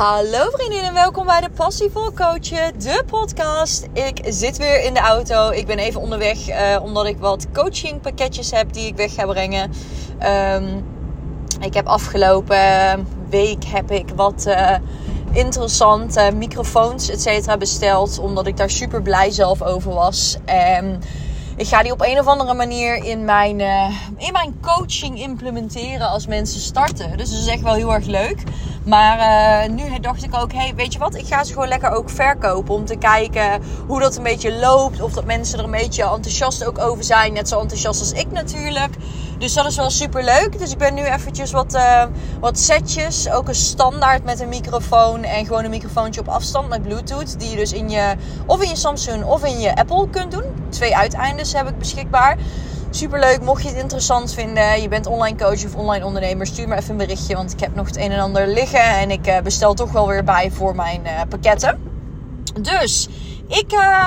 Hallo vriendinnen, welkom bij de Passievol Coachen, de podcast. Ik zit weer in de auto. Ik ben even onderweg uh, omdat ik wat coaching pakketjes heb die ik weg ga brengen. Um, ik heb afgelopen week heb ik wat uh, interessante microfoons et cetera besteld. Omdat ik daar super blij zelf over was. En ik ga die op een of andere manier in mijn, uh, in mijn coaching implementeren als mensen starten. Dus dat is echt wel heel erg leuk. Maar uh, nu dacht ik ook, weet je wat? Ik ga ze gewoon lekker ook verkopen. Om te kijken hoe dat een beetje loopt. Of dat mensen er een beetje enthousiast ook over zijn. Net zo enthousiast als ik natuurlijk. Dus dat is wel super leuk. Dus ik ben nu eventjes wat, uh, wat setjes. Ook een standaard met een microfoon. En gewoon een microfoontje op afstand met Bluetooth. Die je dus in je, of in je Samsung of in je Apple kunt doen. Twee uiteindes heb ik beschikbaar. Superleuk, mocht je het interessant vinden, je bent online coach of online ondernemer, stuur me even een berichtje, want ik heb nog het een en ander liggen en ik uh, bestel toch wel weer bij voor mijn uh, pakketten. Dus, ik uh,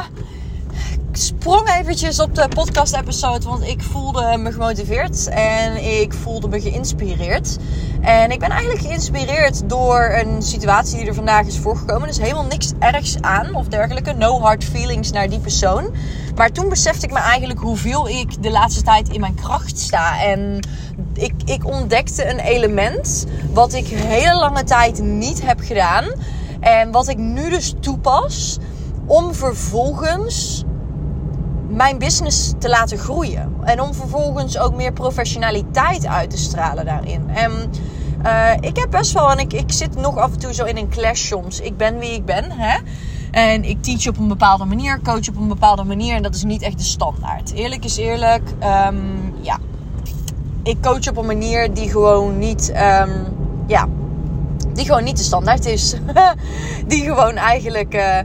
sprong eventjes op de podcast episode, want ik voelde me gemotiveerd en ik voelde me geïnspireerd. En ik ben eigenlijk geïnspireerd door een situatie die er vandaag is voorgekomen. Is helemaal niks ergs aan of dergelijke. No hard feelings naar die persoon. Maar toen besefte ik me eigenlijk hoeveel ik de laatste tijd in mijn kracht sta. En ik, ik ontdekte een element wat ik hele lange tijd niet heb gedaan. En wat ik nu dus toepas om vervolgens mijn business te laten groeien. En om vervolgens ook meer professionaliteit uit te stralen daarin. En uh, ik heb best wel, en ik, ik zit nog af en toe zo in een clash soms. Ik ben wie ik ben, hè. En ik teach op een bepaalde manier, coach op een bepaalde manier. En dat is niet echt de standaard. Eerlijk is eerlijk, um, ja. Ik coach op een manier die gewoon niet, um, ja, die gewoon niet de standaard is. die gewoon eigenlijk... Uh,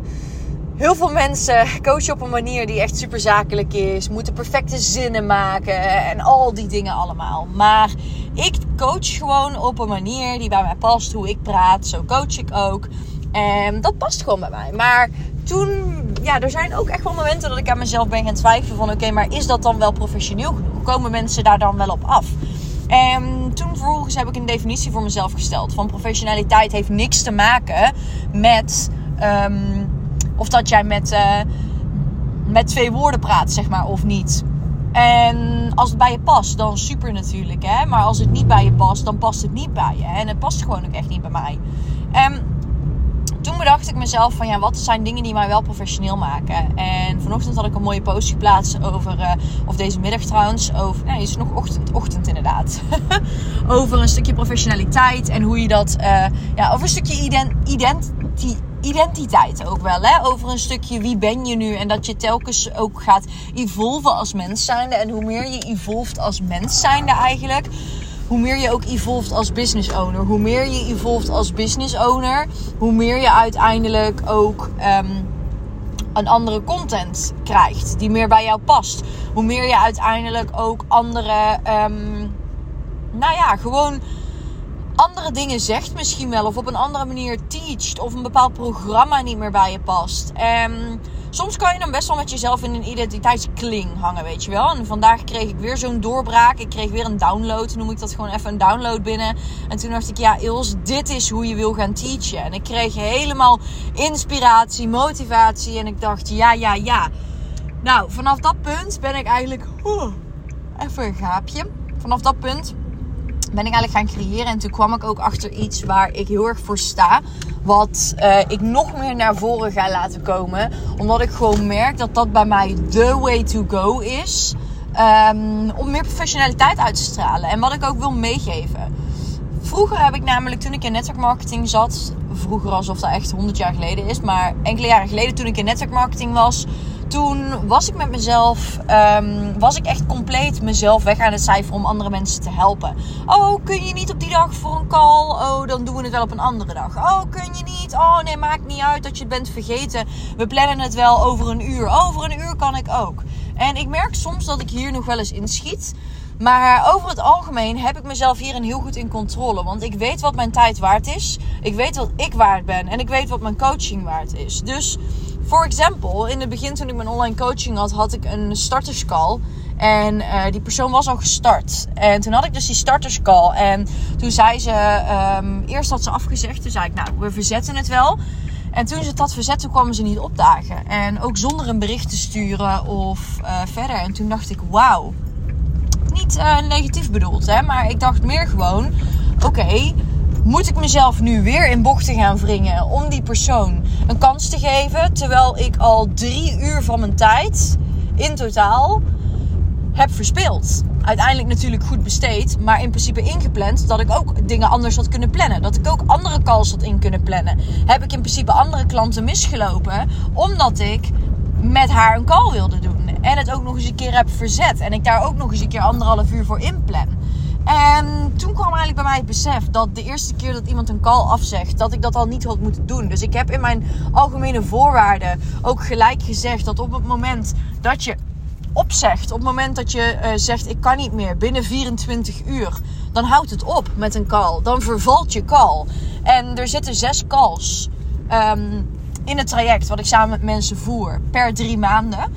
heel veel mensen coachen op een manier die echt super zakelijk is. Moeten perfecte zinnen maken en al die dingen allemaal. Maar ik coach gewoon op een manier die bij mij past. Hoe ik praat, zo coach ik ook. En dat past gewoon bij mij. Maar toen, ja, er zijn ook echt wel momenten dat ik aan mezelf ben gaan twijfelen van... Oké, maar is dat dan wel professioneel genoeg? Komen mensen daar dan wel op af? En toen vervolgens heb ik een definitie voor mezelf gesteld. Van professionaliteit heeft niks te maken met... Um, of dat jij met, uh, met twee woorden praat, zeg maar, of niet. En als het bij je past, dan super natuurlijk. Hè? Maar als het niet bij je past, dan past het niet bij je. En het past gewoon ook echt niet bij mij. En toen bedacht ik mezelf van ja, wat zijn dingen die mij wel professioneel maken. En vanochtend had ik een mooie post geplaatst over, uh, of deze middag trouwens, over, nee, het is nog ochtend, ochtend inderdaad. over een stukje professionaliteit en hoe je dat, uh, ja, over een stukje ident, identiteit ook wel. Hè? Over een stukje wie ben je nu. En dat je telkens ook gaat evolven als mens zijnde. En hoe meer je evolft als mens zijnde eigenlijk. Hoe meer je ook evolft als business owner. Hoe meer je evolft als business owner. Hoe meer je uiteindelijk ook um, een andere content krijgt. Die meer bij jou past. Hoe meer je uiteindelijk ook andere... Um, nou ja, gewoon andere dingen zegt misschien wel. Of op een andere manier teacht. Of een bepaald programma niet meer bij je past. En soms kan je dan best wel met jezelf in een identiteitskling hangen, weet je wel. En vandaag kreeg ik weer zo'n doorbraak. Ik kreeg weer een download, noem ik dat gewoon even een download binnen. En toen dacht ik, ja Ils, dit is hoe je wil gaan teachen. En ik kreeg helemaal inspiratie, motivatie. En ik dacht, ja, ja, ja. Nou, vanaf dat punt ben ik eigenlijk... Even een gaapje. Vanaf dat punt ben ik eigenlijk gaan creëren. En toen kwam ik ook achter iets waar ik heel erg voor sta. Wat uh, ik nog meer naar voren ga laten komen. Omdat ik gewoon merk dat dat bij mij the way to go is. Um, om meer professionaliteit uit te stralen. En wat ik ook wil meegeven. Vroeger heb ik namelijk, toen ik in netwerkmarketing zat. Vroeger alsof dat echt 100 jaar geleden is. Maar enkele jaren geleden toen ik in netwerkmarketing was toen was ik met mezelf, um, was ik echt compleet mezelf weg aan het cijferen om andere mensen te helpen. Oh, kun je niet op die dag voor een call? Oh, dan doen we het wel op een andere dag. Oh, kun je niet? Oh, nee, maakt niet uit dat je het bent vergeten. We plannen het wel over een uur. Over een uur kan ik ook. En ik merk soms dat ik hier nog wel eens inschiet. Maar over het algemeen heb ik mezelf hierin heel goed in controle. Want ik weet wat mijn tijd waard is. Ik weet wat ik waard ben. En ik weet wat mijn coaching waard is. Dus voor example, in het begin toen ik mijn online coaching had, had ik een starterscall. En eh, die persoon was al gestart. En toen had ik dus die starterscall. En toen zei ze, ehm, eerst had ze afgezegd. Toen zei ik, nou, we verzetten het wel. En toen ze het had verzet, toen kwamen ze niet opdagen. En ook zonder een bericht te sturen of uh, verder. En toen dacht ik, wauw. Niet uh, negatief bedoeld, hè. Maar ik dacht meer gewoon, oké moet ik mezelf nu weer in bochten gaan wringen om die persoon een kans te geven. Terwijl ik al drie uur van mijn tijd in totaal heb verspeeld. Uiteindelijk natuurlijk goed besteed, maar in principe ingepland dat ik ook dingen anders had kunnen plannen. Dat ik ook andere calls had in kunnen plannen. Heb ik in principe andere klanten misgelopen omdat ik met haar een call wilde doen. En het ook nog eens een keer heb verzet. En ik daar ook nog eens een keer anderhalf uur voor inplan. En toen kwam eigenlijk bij mij het besef dat de eerste keer dat iemand een call afzegt, dat ik dat al niet had moeten doen. Dus ik heb in mijn algemene voorwaarden ook gelijk gezegd dat op het moment dat je opzegt, op het moment dat je uh, zegt ik kan niet meer binnen 24 uur, dan houdt het op met een call. Dan vervalt je call. En er zitten zes calls um, in het traject wat ik samen met mensen voer per drie maanden.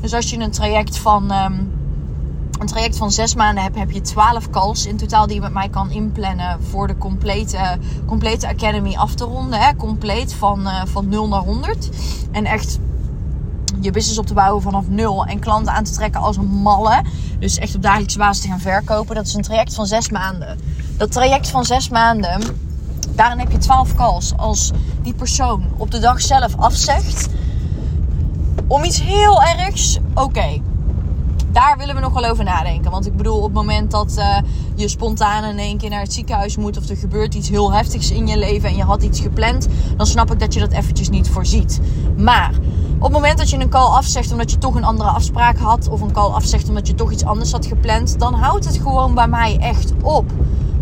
Dus als je een traject van um, een traject van zes maanden heb, heb je 12 calls in totaal die je met mij kan inplannen voor de complete, complete Academy af te ronden. Hè? Compleet van, uh, van 0 naar 100. En echt je business op te bouwen vanaf nul en klanten aan te trekken als een malle. Dus echt op dagelijkse basis te gaan verkopen. Dat is een traject van zes maanden. Dat traject van zes maanden, daarin heb je 12 calls. Als die persoon op de dag zelf afzegt om iets heel ergs, oké daar willen we nog wel over nadenken. Want ik bedoel, op het moment dat uh, je spontaan in één keer naar het ziekenhuis moet... of er gebeurt iets heel heftigs in je leven en je had iets gepland... dan snap ik dat je dat eventjes niet voorziet. Maar op het moment dat je een call afzegt omdat je toch een andere afspraak had... of een call afzegt omdat je toch iets anders had gepland... dan houdt het gewoon bij mij echt op.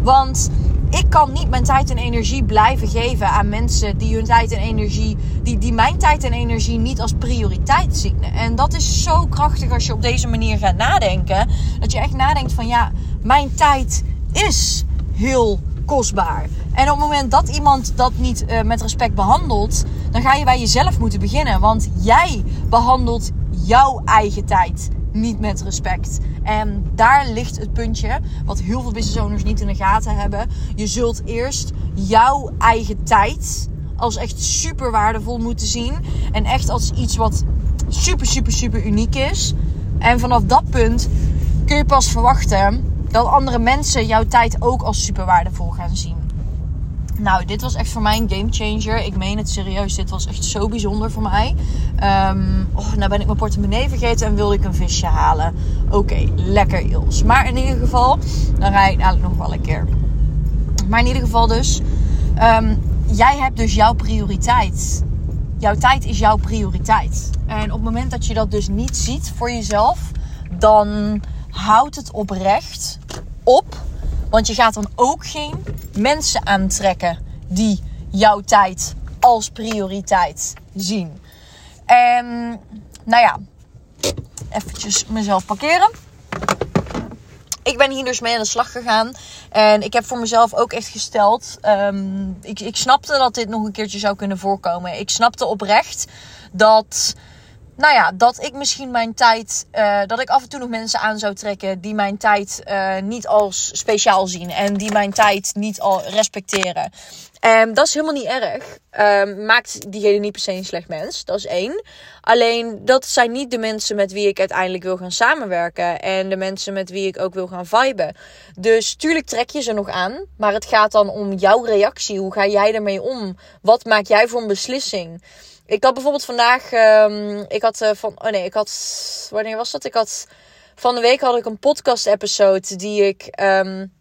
Want ik kan niet mijn tijd en energie blijven geven aan mensen die hun tijd en energie, die, die mijn tijd en energie niet als prioriteit zien. En dat is zo krachtig als je op deze manier gaat nadenken. Dat je echt nadenkt van ja, mijn tijd is heel kostbaar. En op het moment dat iemand dat niet uh, met respect behandelt, dan ga je bij jezelf moeten beginnen. Want jij behandelt jouw eigen tijd niet met respect. En daar ligt het puntje, wat heel veel business owners niet in de gaten hebben. Je zult eerst jouw eigen tijd als echt super waardevol moeten zien. En echt als iets wat super, super, super uniek is. En vanaf dat punt kun je pas verwachten dat andere mensen jouw tijd ook als super waardevol gaan zien. Nou, dit was echt voor mij een game changer. Ik meen het serieus. Dit was echt zo bijzonder voor mij. Um, oh, nou ben ik mijn portemonnee vergeten en wilde ik een visje halen. Oké, lekker Ils. Maar in ieder geval, dan rijd ik dadelijk nog wel een keer. Maar in ieder geval dus, um, jij hebt dus jouw prioriteit. Jouw tijd is jouw prioriteit. En op het moment dat je dat dus niet ziet voor jezelf, dan houdt het oprecht op want je gaat dan ook geen mensen aantrekken die jouw tijd als prioriteit zien. En nou ja, eventjes mezelf parkeren. Ik ben hier dus mee aan de slag gegaan. En ik heb voor mezelf ook echt gesteld. Um, ik, ik snapte dat dit nog een keertje zou kunnen voorkomen. Ik snapte oprecht dat nou ja, dat ik misschien mijn tijd, uh, dat ik af en toe nog mensen aan zou trekken die mijn tijd uh, niet als speciaal zien en die mijn tijd niet al respecteren. Um, dat is helemaal niet erg. Um, maakt diegene niet per se een slecht mens. Dat is één. Alleen dat zijn niet de mensen met wie ik uiteindelijk wil gaan samenwerken. En de mensen met wie ik ook wil gaan viben. Dus tuurlijk trek je ze nog aan. Maar het gaat dan om jouw reactie. Hoe ga jij ermee om? Wat maak jij voor een beslissing? Ik had bijvoorbeeld vandaag. Um, ik had uh, van. Oh nee, ik had. Wanneer was dat? Ik had. Van de week had ik een podcast-episode die ik. Um,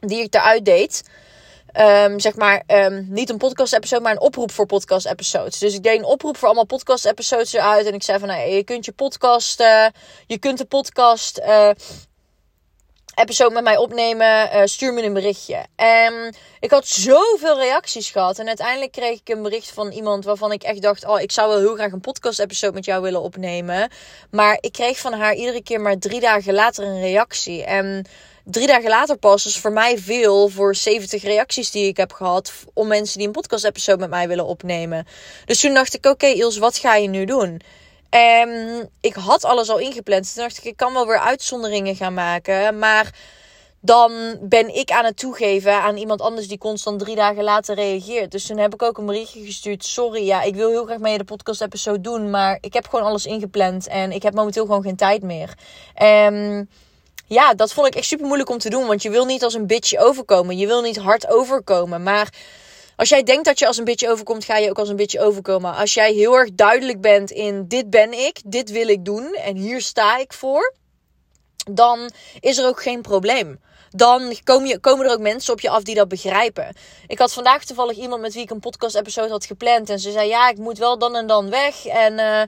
die ik eruit deed. Um, zeg maar, niet een podcast-episode, maar een oproep voor podcast-episodes. Dus ik deed een oproep voor allemaal podcast-episodes eruit. En ik zei van, nou, je kunt je podcast, je kunt de podcast uh, episode met mij opnemen, uh, stuur me een berichtje. En ik had zoveel reacties gehad. En uiteindelijk kreeg ik een bericht van iemand waarvan ik echt dacht: Oh, ik zou wel heel graag een podcast-episode met jou willen opnemen. Maar ik kreeg van haar iedere keer maar drie dagen later een reactie. En drie dagen later pas is voor mij veel voor 70 reacties die ik heb gehad. Om mensen die een podcast-episode met mij willen opnemen. Dus toen dacht ik: Oké, okay, wat ga je nu doen? En ik had alles al ingepland. Toen dacht ik, ik kan wel weer uitzonderingen gaan maken. Maar dan ben ik aan het toegeven aan iemand anders die constant drie dagen later reageert. Dus toen heb ik ook een berichtje gestuurd. Sorry, ja, ik wil heel graag mee de podcast episode doen. Maar ik heb gewoon alles ingepland. En ik heb momenteel gewoon geen tijd meer. En ja, dat vond ik echt super moeilijk om te doen. Want je wil niet als een bitch overkomen. Je wil niet hard overkomen. Maar als jij denkt dat je als een beetje overkomt, ga je ook als een beetje overkomen. Als jij heel erg duidelijk bent in dit ben ik, dit wil ik doen en hier sta ik voor, dan is er ook geen probleem. Dan komen, je, komen er ook mensen op je af die dat begrijpen. Ik had vandaag toevallig iemand met wie ik een podcast-episode had gepland. En ze zei: Ja, ik moet wel dan en dan weg. En uh,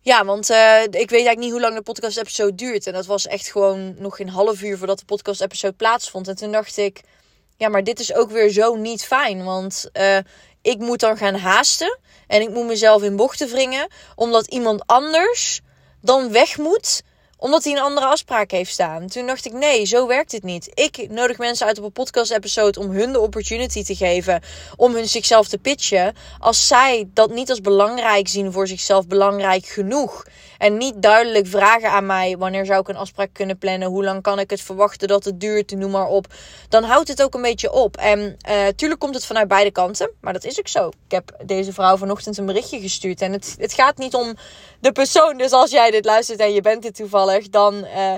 ja, want uh, ik weet eigenlijk niet hoe lang de podcast-episode duurt. En dat was echt gewoon nog geen half uur voordat de podcast-episode plaatsvond. En toen dacht ik ja, maar dit is ook weer zo niet fijn. Want uh, ik moet dan gaan haasten. En ik moet mezelf in bochten wringen. Omdat iemand anders dan weg moet omdat hij een andere afspraak heeft staan. Toen dacht ik, nee, zo werkt het niet. Ik nodig mensen uit op een podcast-episode om hun de opportunity te geven. Om hun zichzelf te pitchen. Als zij dat niet als belangrijk zien voor zichzelf, belangrijk genoeg. En niet duidelijk vragen aan mij: wanneer zou ik een afspraak kunnen plannen? Hoe lang kan ik het verwachten dat het duurt? Noem maar op. Dan houdt het ook een beetje op. En uh, tuurlijk komt het vanuit beide kanten. Maar dat is ook zo. Ik heb deze vrouw vanochtend een berichtje gestuurd. En het, het gaat niet om de persoon. Dus als jij dit luistert en je bent dit toevallig, dan. Uh,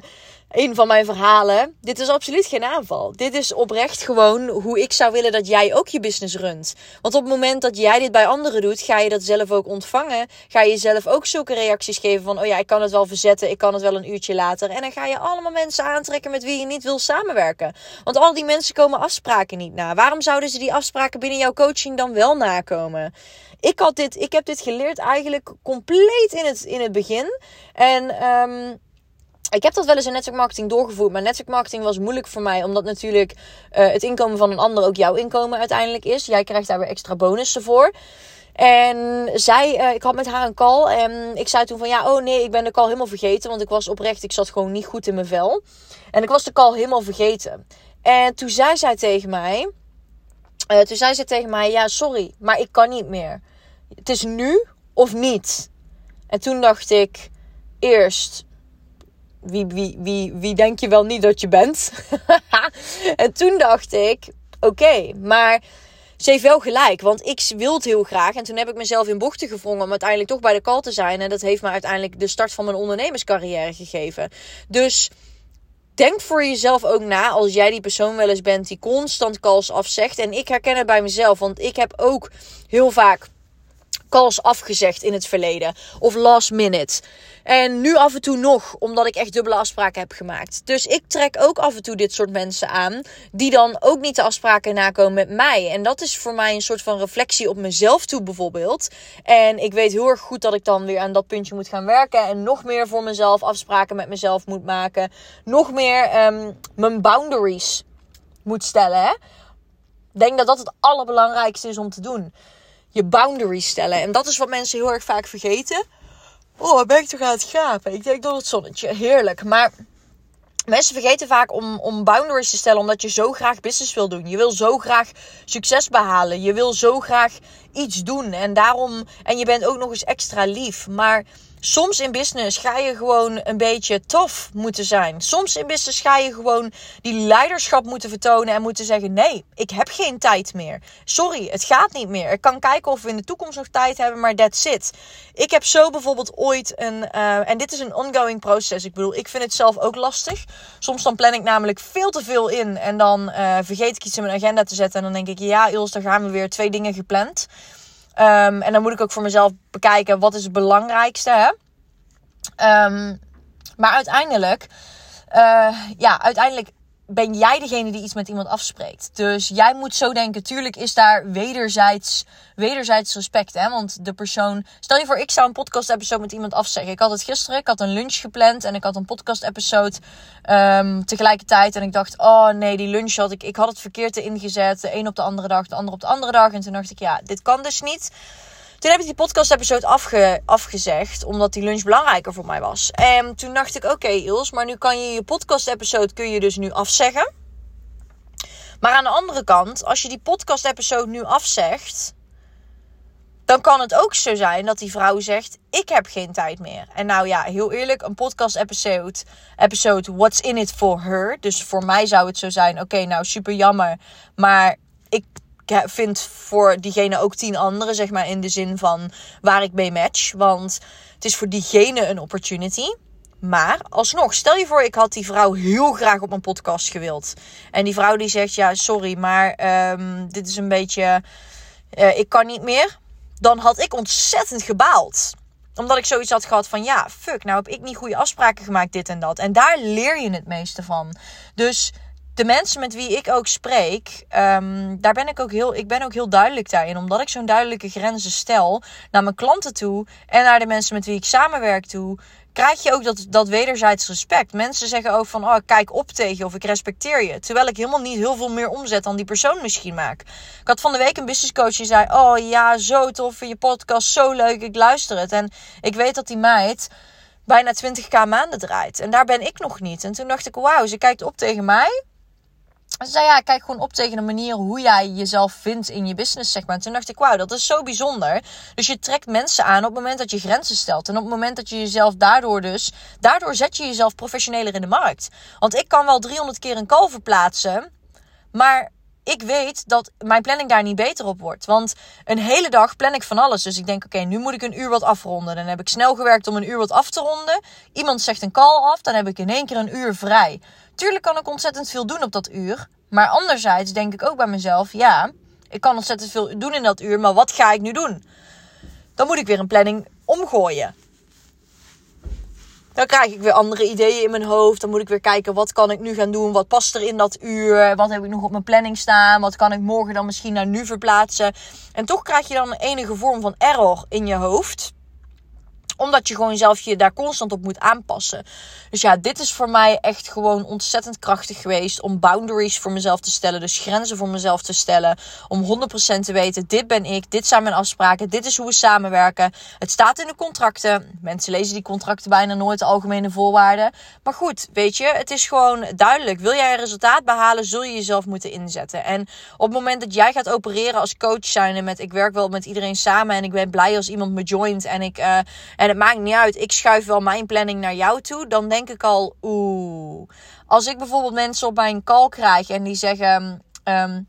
een van mijn verhalen. Dit is absoluut geen aanval. Dit is oprecht gewoon hoe ik zou willen dat jij ook je business runt. Want op het moment dat jij dit bij anderen doet, ga je dat zelf ook ontvangen. Ga je zelf ook zulke reacties geven van: oh ja, ik kan het wel verzetten, ik kan het wel een uurtje later. En dan ga je allemaal mensen aantrekken met wie je niet wil samenwerken. Want al die mensen komen afspraken niet na. Waarom zouden ze die afspraken binnen jouw coaching dan wel nakomen? Ik, had dit, ik heb dit geleerd eigenlijk compleet in het, in het begin. En. Um, ik heb dat wel eens in netwerkmarketing doorgevoerd. Maar netwerkmarketing was moeilijk voor mij. Omdat natuurlijk uh, het inkomen van een ander ook jouw inkomen uiteindelijk is. Jij krijgt daar weer extra bonussen voor. En zij, uh, ik had met haar een call. En ik zei toen van ja, oh nee, ik ben de call helemaal vergeten. Want ik was oprecht, ik zat gewoon niet goed in mijn vel. En ik was de call helemaal vergeten. En toen zei zij tegen mij. Uh, toen zei ze tegen mij: Ja, sorry, maar ik kan niet meer. Het is nu of niet. En toen dacht ik eerst wie, wie, wie, wie denk je wel niet dat je bent? en toen dacht ik, oké, maar ze heeft wel gelijk. Want ik wil het heel graag. En toen heb ik mezelf in bochten gevrongen om uiteindelijk toch bij de call te zijn. En dat heeft me uiteindelijk de start van mijn ondernemerscarrière gegeven. Dus denk voor jezelf ook na als jij die persoon wel eens bent die constant calls afzegt. En ik herken het bij mezelf, want ik heb ook heel vaak calls afgezegd in het verleden. Of last minute. En nu af en toe nog, omdat ik echt dubbele afspraken heb gemaakt. Dus ik trek ook af en toe dit soort mensen aan. Die dan ook niet de afspraken nakomen met mij. En dat is voor mij een soort van reflectie op mezelf toe, bijvoorbeeld. En ik weet heel erg goed dat ik dan weer aan dat puntje moet gaan werken. En nog meer voor mezelf afspraken met mezelf moet maken. Nog meer um, mijn boundaries moet stellen. Hè? Ik denk dat dat het allerbelangrijkste is om te doen je boundaries stellen. En dat is wat mensen heel erg vaak vergeten. Oh, ben ik toch aan het gapen? Ik denk door het zonnetje. Heerlijk. Maar mensen vergeten vaak om, om boundaries te stellen omdat je zo graag business wil doen. Je wil zo graag succes behalen. Je wil zo graag iets doen. En daarom. En je bent ook nog eens extra lief. Maar Soms in business ga je gewoon een beetje tof moeten zijn. Soms in business ga je gewoon die leiderschap moeten vertonen en moeten zeggen: nee, ik heb geen tijd meer. Sorry, het gaat niet meer. Ik kan kijken of we in de toekomst nog tijd hebben, maar that's it. Ik heb zo bijvoorbeeld ooit een, uh, en dit is een ongoing proces. Ik bedoel, ik vind het zelf ook lastig. Soms dan plan ik namelijk veel te veel in en dan uh, vergeet ik iets in mijn agenda te zetten en dan denk ik: ja, Ils, dan gaan we weer twee dingen gepland. Um, en dan moet ik ook voor mezelf bekijken wat is het belangrijkste. Hè? Um, maar uiteindelijk, uh, ja, uiteindelijk ben jij degene die iets met iemand afspreekt. Dus jij moet zo denken. Tuurlijk is daar wederzijds, wederzijds respect. Hè? Want de persoon. Stel je voor, ik zou een podcast-episode met iemand afzeggen. Ik had het gisteren. Ik had een lunch gepland. En ik had een podcast-episode um, tegelijkertijd. En ik dacht, oh nee, die lunch had ik. Ik had het verkeerd ingezet. De een op de andere dag, de ander op de andere dag. En toen dacht ik, ja, dit kan dus niet. Toen heb ik die podcast-episode afge, afgezegd, omdat die lunch belangrijker voor mij was. En toen dacht ik, oké okay, Ils, maar nu kan je je podcast-episode kun je dus nu afzeggen. Maar aan de andere kant, als je die podcast-episode nu afzegt, dan kan het ook zo zijn dat die vrouw zegt: Ik heb geen tijd meer. En nou ja, heel eerlijk, een podcast-episode, episode What's in it for her. Dus voor mij zou het zo zijn: Oké, nou super jammer. Maar ik vind voor diegene ook tien anderen, zeg maar in de zin van waar ik mee match. Want het is voor diegene een opportunity. Maar alsnog, stel je voor, ik had die vrouw heel graag op mijn podcast gewild. En die vrouw die zegt: Ja, sorry, maar um, dit is een beetje. Uh, ik kan niet meer dan had ik ontzettend gebaald. Omdat ik zoiets had gehad van ja, fuck, nou heb ik niet goede afspraken gemaakt, dit en dat. En daar leer je het meeste van. Dus de mensen met wie ik ook spreek, um, daar ben ik ook heel, ik ben ook heel duidelijk daarin. Omdat ik zo'n duidelijke grenzen stel naar mijn klanten toe en naar de mensen met wie ik samenwerk toe krijg je ook dat, dat wederzijds respect. Mensen zeggen ook van, oh, kijk op tegen of ik respecteer je. Terwijl ik helemaal niet heel veel meer omzet dan die persoon misschien maak. Ik had van de week een business coach die zei, oh ja, zo tof, je podcast, zo leuk, ik luister het. En ik weet dat die meid bijna 20k maanden draait. En daar ben ik nog niet. En toen dacht ik, wauw, ze kijkt op tegen mij. Ze zei ja, kijk gewoon op tegen de manier hoe jij jezelf vindt in je business. En toen dacht ik, wauw, dat is zo bijzonder. Dus je trekt mensen aan op het moment dat je grenzen stelt. En op het moment dat je jezelf daardoor dus... Daardoor zet je jezelf professioneler in de markt. Want ik kan wel 300 keer een call verplaatsen. Maar ik weet dat mijn planning daar niet beter op wordt. Want een hele dag plan ik van alles. Dus ik denk, oké, nu moet ik een uur wat afronden. Dan heb ik snel gewerkt om een uur wat af te ronden. Iemand zegt een call af, dan heb ik in één keer een uur vrij. Tuurlijk kan ik ontzettend veel doen op dat uur. Maar anderzijds denk ik ook bij mezelf, ja, ik kan ontzettend veel doen in dat uur. Maar wat ga ik nu doen? Dan moet ik weer een planning omgooien. Dan krijg ik weer andere ideeën in mijn hoofd. Dan moet ik weer kijken wat kan ik nu gaan doen. Wat past er in dat uur? Wat heb ik nog op mijn planning staan? Wat kan ik morgen dan misschien naar nu verplaatsen? En toch krijg je dan een enige vorm van error in je hoofd omdat je gewoon zelf je daar constant op moet aanpassen. Dus ja, dit is voor mij echt gewoon ontzettend krachtig geweest. Om boundaries voor mezelf te stellen. Dus grenzen voor mezelf te stellen. Om 100% te weten, dit ben ik. Dit zijn mijn afspraken. Dit is hoe we samenwerken. Het staat in de contracten. Mensen lezen die contracten bijna nooit de algemene voorwaarden. Maar goed, weet je, het is gewoon duidelijk. Wil jij een resultaat behalen, zul je jezelf moeten inzetten. En op het moment dat jij gaat opereren als coach zijn met ik werk wel met iedereen samen en ik ben blij als iemand me joint en ik en het maakt niet uit, ik schuif wel mijn planning naar jou toe, dan denk ik al, oeh. Als ik bijvoorbeeld mensen op mijn call krijg en die zeggen, um,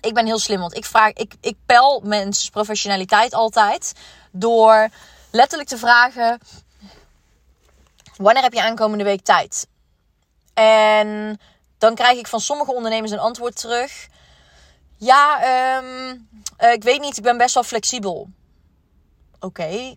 ik ben heel slim, want ik vraag, ik, ik pel mensen professionaliteit altijd door letterlijk te vragen, wanneer heb je aankomende week tijd? En dan krijg ik van sommige ondernemers een antwoord terug. Ja, um, ik weet niet, ik ben best wel flexibel. Oké,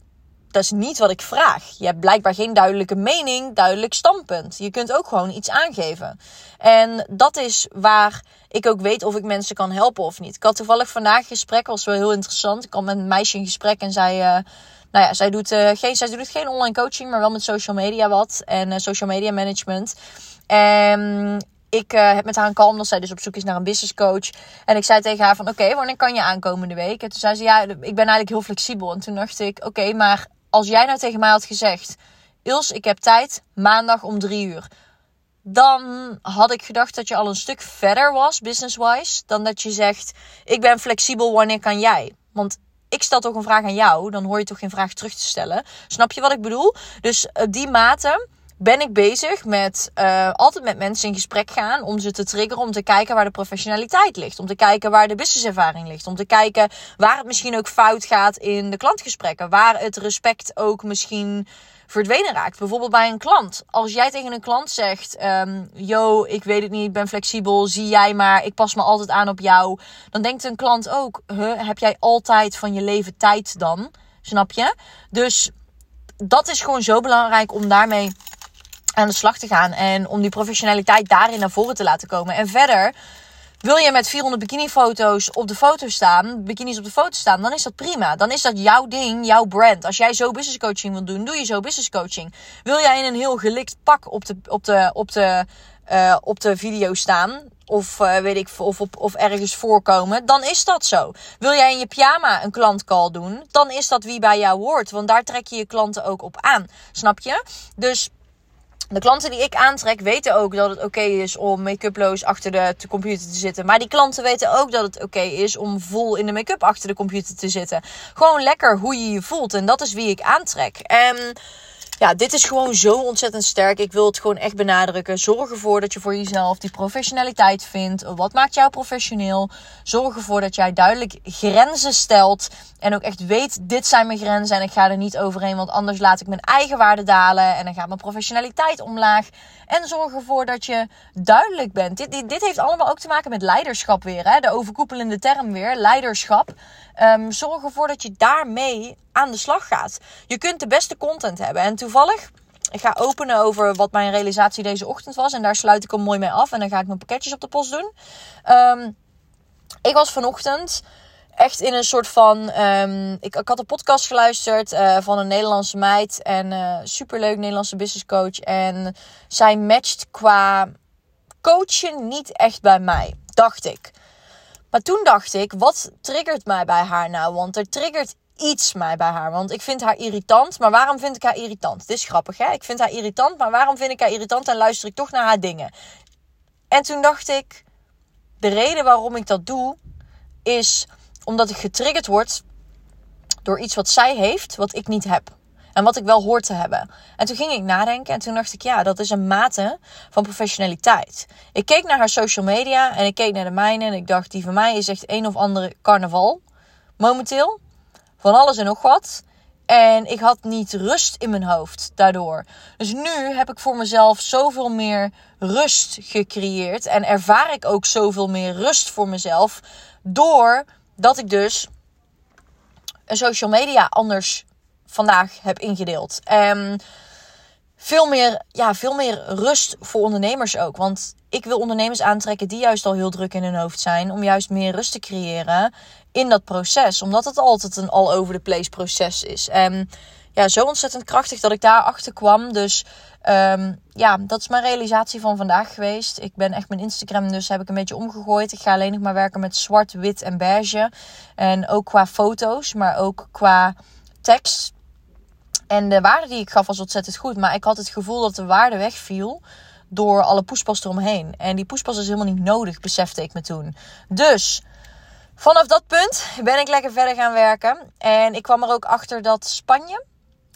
dat is niet wat ik vraag. Je hebt blijkbaar geen duidelijke mening, duidelijk standpunt. Je kunt ook gewoon iets aangeven. En dat is waar ik ook weet of ik mensen kan helpen of niet. Ik had toevallig vandaag een gesprek, was wel heel interessant. Ik kwam met een meisje in gesprek en zij, uh, nou ja, zij doet, uh, geen, zij doet geen online coaching, maar wel met social media wat. En uh, social media management. En ik heb met haar een call omdat zij dus op zoek is naar een business coach. En ik zei tegen haar van oké, wanneer kan je aankomende week? En toen zei ze ja, ik ben eigenlijk heel flexibel. En toen dacht ik oké, maar als jij nou tegen mij had gezegd: Ils, ik heb tijd maandag om drie uur. Dan had ik gedacht dat je al een stuk verder was, business-wise, dan dat je zegt: Ik ben flexibel, wanneer kan jij? Want ik stel toch een vraag aan jou, dan hoor je toch geen vraag terug te stellen. Snap je wat ik bedoel? Dus op die mate ben ik bezig met uh, altijd met mensen in gesprek gaan om ze te triggeren, om te kijken waar de professionaliteit ligt, om te kijken waar de businesservaring ligt, om te kijken waar het misschien ook fout gaat in de klantgesprekken, waar het respect ook misschien verdwenen raakt. Bijvoorbeeld bij een klant. Als jij tegen een klant zegt: um, Yo, ik weet het niet, ik ben flexibel, zie jij maar, ik pas me altijd aan op jou. Dan denkt een klant ook: huh, heb jij altijd van je leven tijd dan? Snap je? Dus dat is gewoon zo belangrijk om daarmee aan de slag te gaan. En om die professionaliteit daarin naar voren te laten komen. En verder, wil je met 400 bikinifoto's op de foto staan, bikinis op de foto staan, dan is dat prima. Dan is dat jouw ding, jouw brand. Als jij zo business coaching wil doen, doe je zo business coaching. Wil jij in een heel gelikt pak op de, op de, op de, uh, op de video staan, of uh, weet ik, of, of, of ergens voorkomen, dan is dat zo. Wil jij in je pyjama een klantcall doen, dan is dat wie bij jou hoort. Want daar trek je je klanten ook op aan. Snap je? Dus de klanten die ik aantrek weten ook dat het oké is om make-uploos achter de, computer te zitten. Maar die klanten weten ook dat het oké is om vol in de make-up achter de computer te zitten. Gewoon lekker hoe je je voelt. En dat is wie ik aantrek. En ja, dit is gewoon zo ontzettend sterk. Ik wil het gewoon echt benadrukken. Zorg ervoor dat je voor jezelf die professionaliteit vindt. Wat maakt jou professioneel? Zorg ervoor dat jij duidelijk grenzen stelt. En ook echt weet, dit zijn mijn grenzen en ik ga er niet overheen. Want anders laat ik mijn eigen waarde dalen. En dan gaat mijn professionaliteit omlaag. En zorg ervoor dat je duidelijk bent. Dit, dit, heeft allemaal ook te maken met leiderschap weer. Hè? De overkoepelende term weer, leiderschap. Um, zorg ervoor dat je daarmee aan de slag gaat. Je kunt de beste content hebben. En toevallig, ik ga openen over wat mijn realisatie deze ochtend was. En daar sluit ik hem mooi mee af. En dan ga ik mijn pakketjes op de post doen. Um, ik was vanochtend echt in een soort van. Um, ik, ik, had een podcast geluisterd uh, van een Nederlandse meid. En uh, superleuk Nederlandse business coach. En zij matcht qua coachen niet echt bij mij, dacht ik. Maar toen dacht ik, wat triggert mij bij haar nou? Want er triggert iets mij bij haar. Want ik vind haar irritant. Maar waarom vind ik haar irritant? Dit is grappig, hè? Ik vind haar irritant, maar waarom vind ik haar irritant? En luister ik toch naar haar dingen. En toen dacht ik, de reden waarom ik dat doe, is omdat ik getriggerd word door iets wat zij heeft, wat ik niet heb. En wat ik wel hoor te hebben. En toen ging ik nadenken en toen dacht ik, ja, dat is een mate van professionaliteit. Ik keek naar haar social media en ik keek naar de mijne en ik dacht, die van mij is echt een of andere carnaval. Momenteel. Van alles en nog wat. En ik had niet rust in mijn hoofd daardoor. Dus nu heb ik voor mezelf zoveel meer rust gecreëerd. En ervaar ik ook zoveel meer rust voor mezelf. Doordat ik dus een social media anders vandaag heb ingedeeld. En veel meer, ja, veel meer rust voor ondernemers ook. Want ik wil ondernemers aantrekken die juist al heel druk in hun hoofd zijn. Om juist meer rust te creëren in dat proces. Omdat het altijd een all over the place proces is. En ja, zo ontzettend krachtig dat ik daar achter kwam. Dus um, ja, dat is mijn realisatie van vandaag geweest. Ik ben echt mijn Instagram dus heb ik een beetje omgegooid. Ik ga alleen nog maar werken met zwart, wit en beige. En ook qua foto's, maar ook qua tekst. En de waarde die ik gaf was ontzettend goed. Maar ik had het gevoel dat de waarde wegviel door alle poespas eromheen. En die poespas is helemaal niet nodig, besefte ik me toen. Dus vanaf dat punt ben ik lekker verder gaan werken. En ik kwam er ook achter dat Spanje,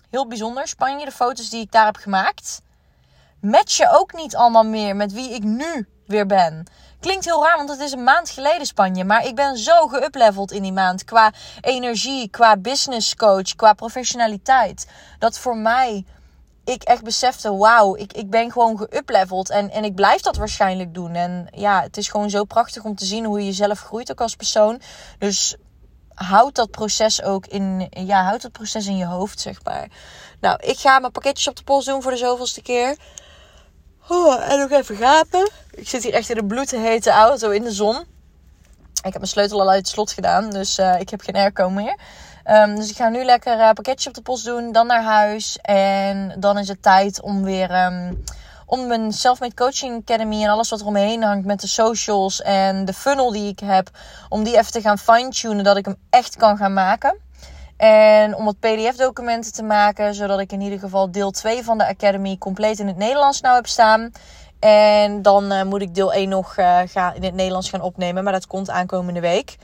heel bijzonder, Spanje, de foto's die ik daar heb gemaakt, matchen ook niet allemaal meer met wie ik nu weer ben. Klinkt heel raar, want het is een maand geleden Spanje. Maar ik ben zo geupleveld in die maand. Qua energie, qua business coach, qua professionaliteit. Dat voor mij, ik echt besefte, wauw, ik, ik ben gewoon geupleveld. En, en ik blijf dat waarschijnlijk doen. En ja, het is gewoon zo prachtig om te zien hoe je jezelf groeit ook als persoon. Dus houd dat proces ook in, ja, houd dat proces in je hoofd, zeg maar. Nou, ik ga mijn pakketjes op de post doen voor de zoveelste keer. Oh, en nog even gapen. Ik zit hier echt in een bloedhete auto in de zon. Ik heb mijn sleutel al uit het slot gedaan, dus uh, ik heb geen airco meer. Um, dus ik ga nu lekker uh, pakketje op de post doen, dan naar huis. En dan is het tijd om weer um, om mijn Selfmade Coaching Academy en alles wat er omheen hangt met de socials en de funnel die ik heb, om die even te gaan fine-tunen, dat ik hem echt kan gaan maken. En om wat PDF-documenten te maken, zodat ik in ieder geval deel 2 van de Academy compleet in het Nederlands nou heb staan. En dan uh, moet ik deel 1 nog uh, ga in het Nederlands gaan opnemen, maar dat komt aankomende week.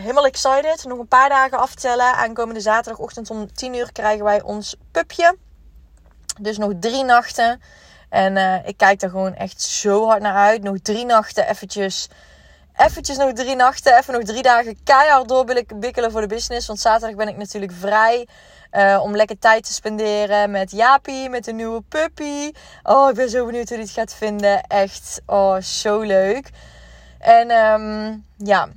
Helemaal excited. Nog een paar dagen aftellen. Aankomende zaterdagochtend om 10 uur krijgen wij ons pupje. Dus nog drie nachten. En uh, ik kijk daar gewoon echt zo hard naar uit. Nog drie nachten eventjes eventjes nog drie nachten, even nog drie dagen keihard doorbikkelen voor de business. Want zaterdag ben ik natuurlijk vrij uh, om lekker tijd te spenderen met Jaapie, met de nieuwe puppy. Oh, ik ben zo benieuwd hoe het gaat vinden. Echt, oh, zo leuk. En um, ja,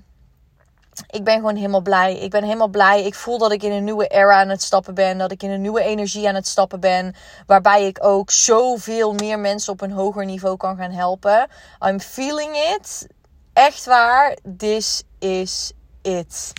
ik ben gewoon helemaal blij. Ik ben helemaal blij. Ik voel dat ik in een nieuwe era aan het stappen ben. Dat ik in een nieuwe energie aan het stappen ben. Waarbij ik ook zoveel meer mensen op een hoger niveau kan gaan helpen. I'm feeling it echt waar, this is it.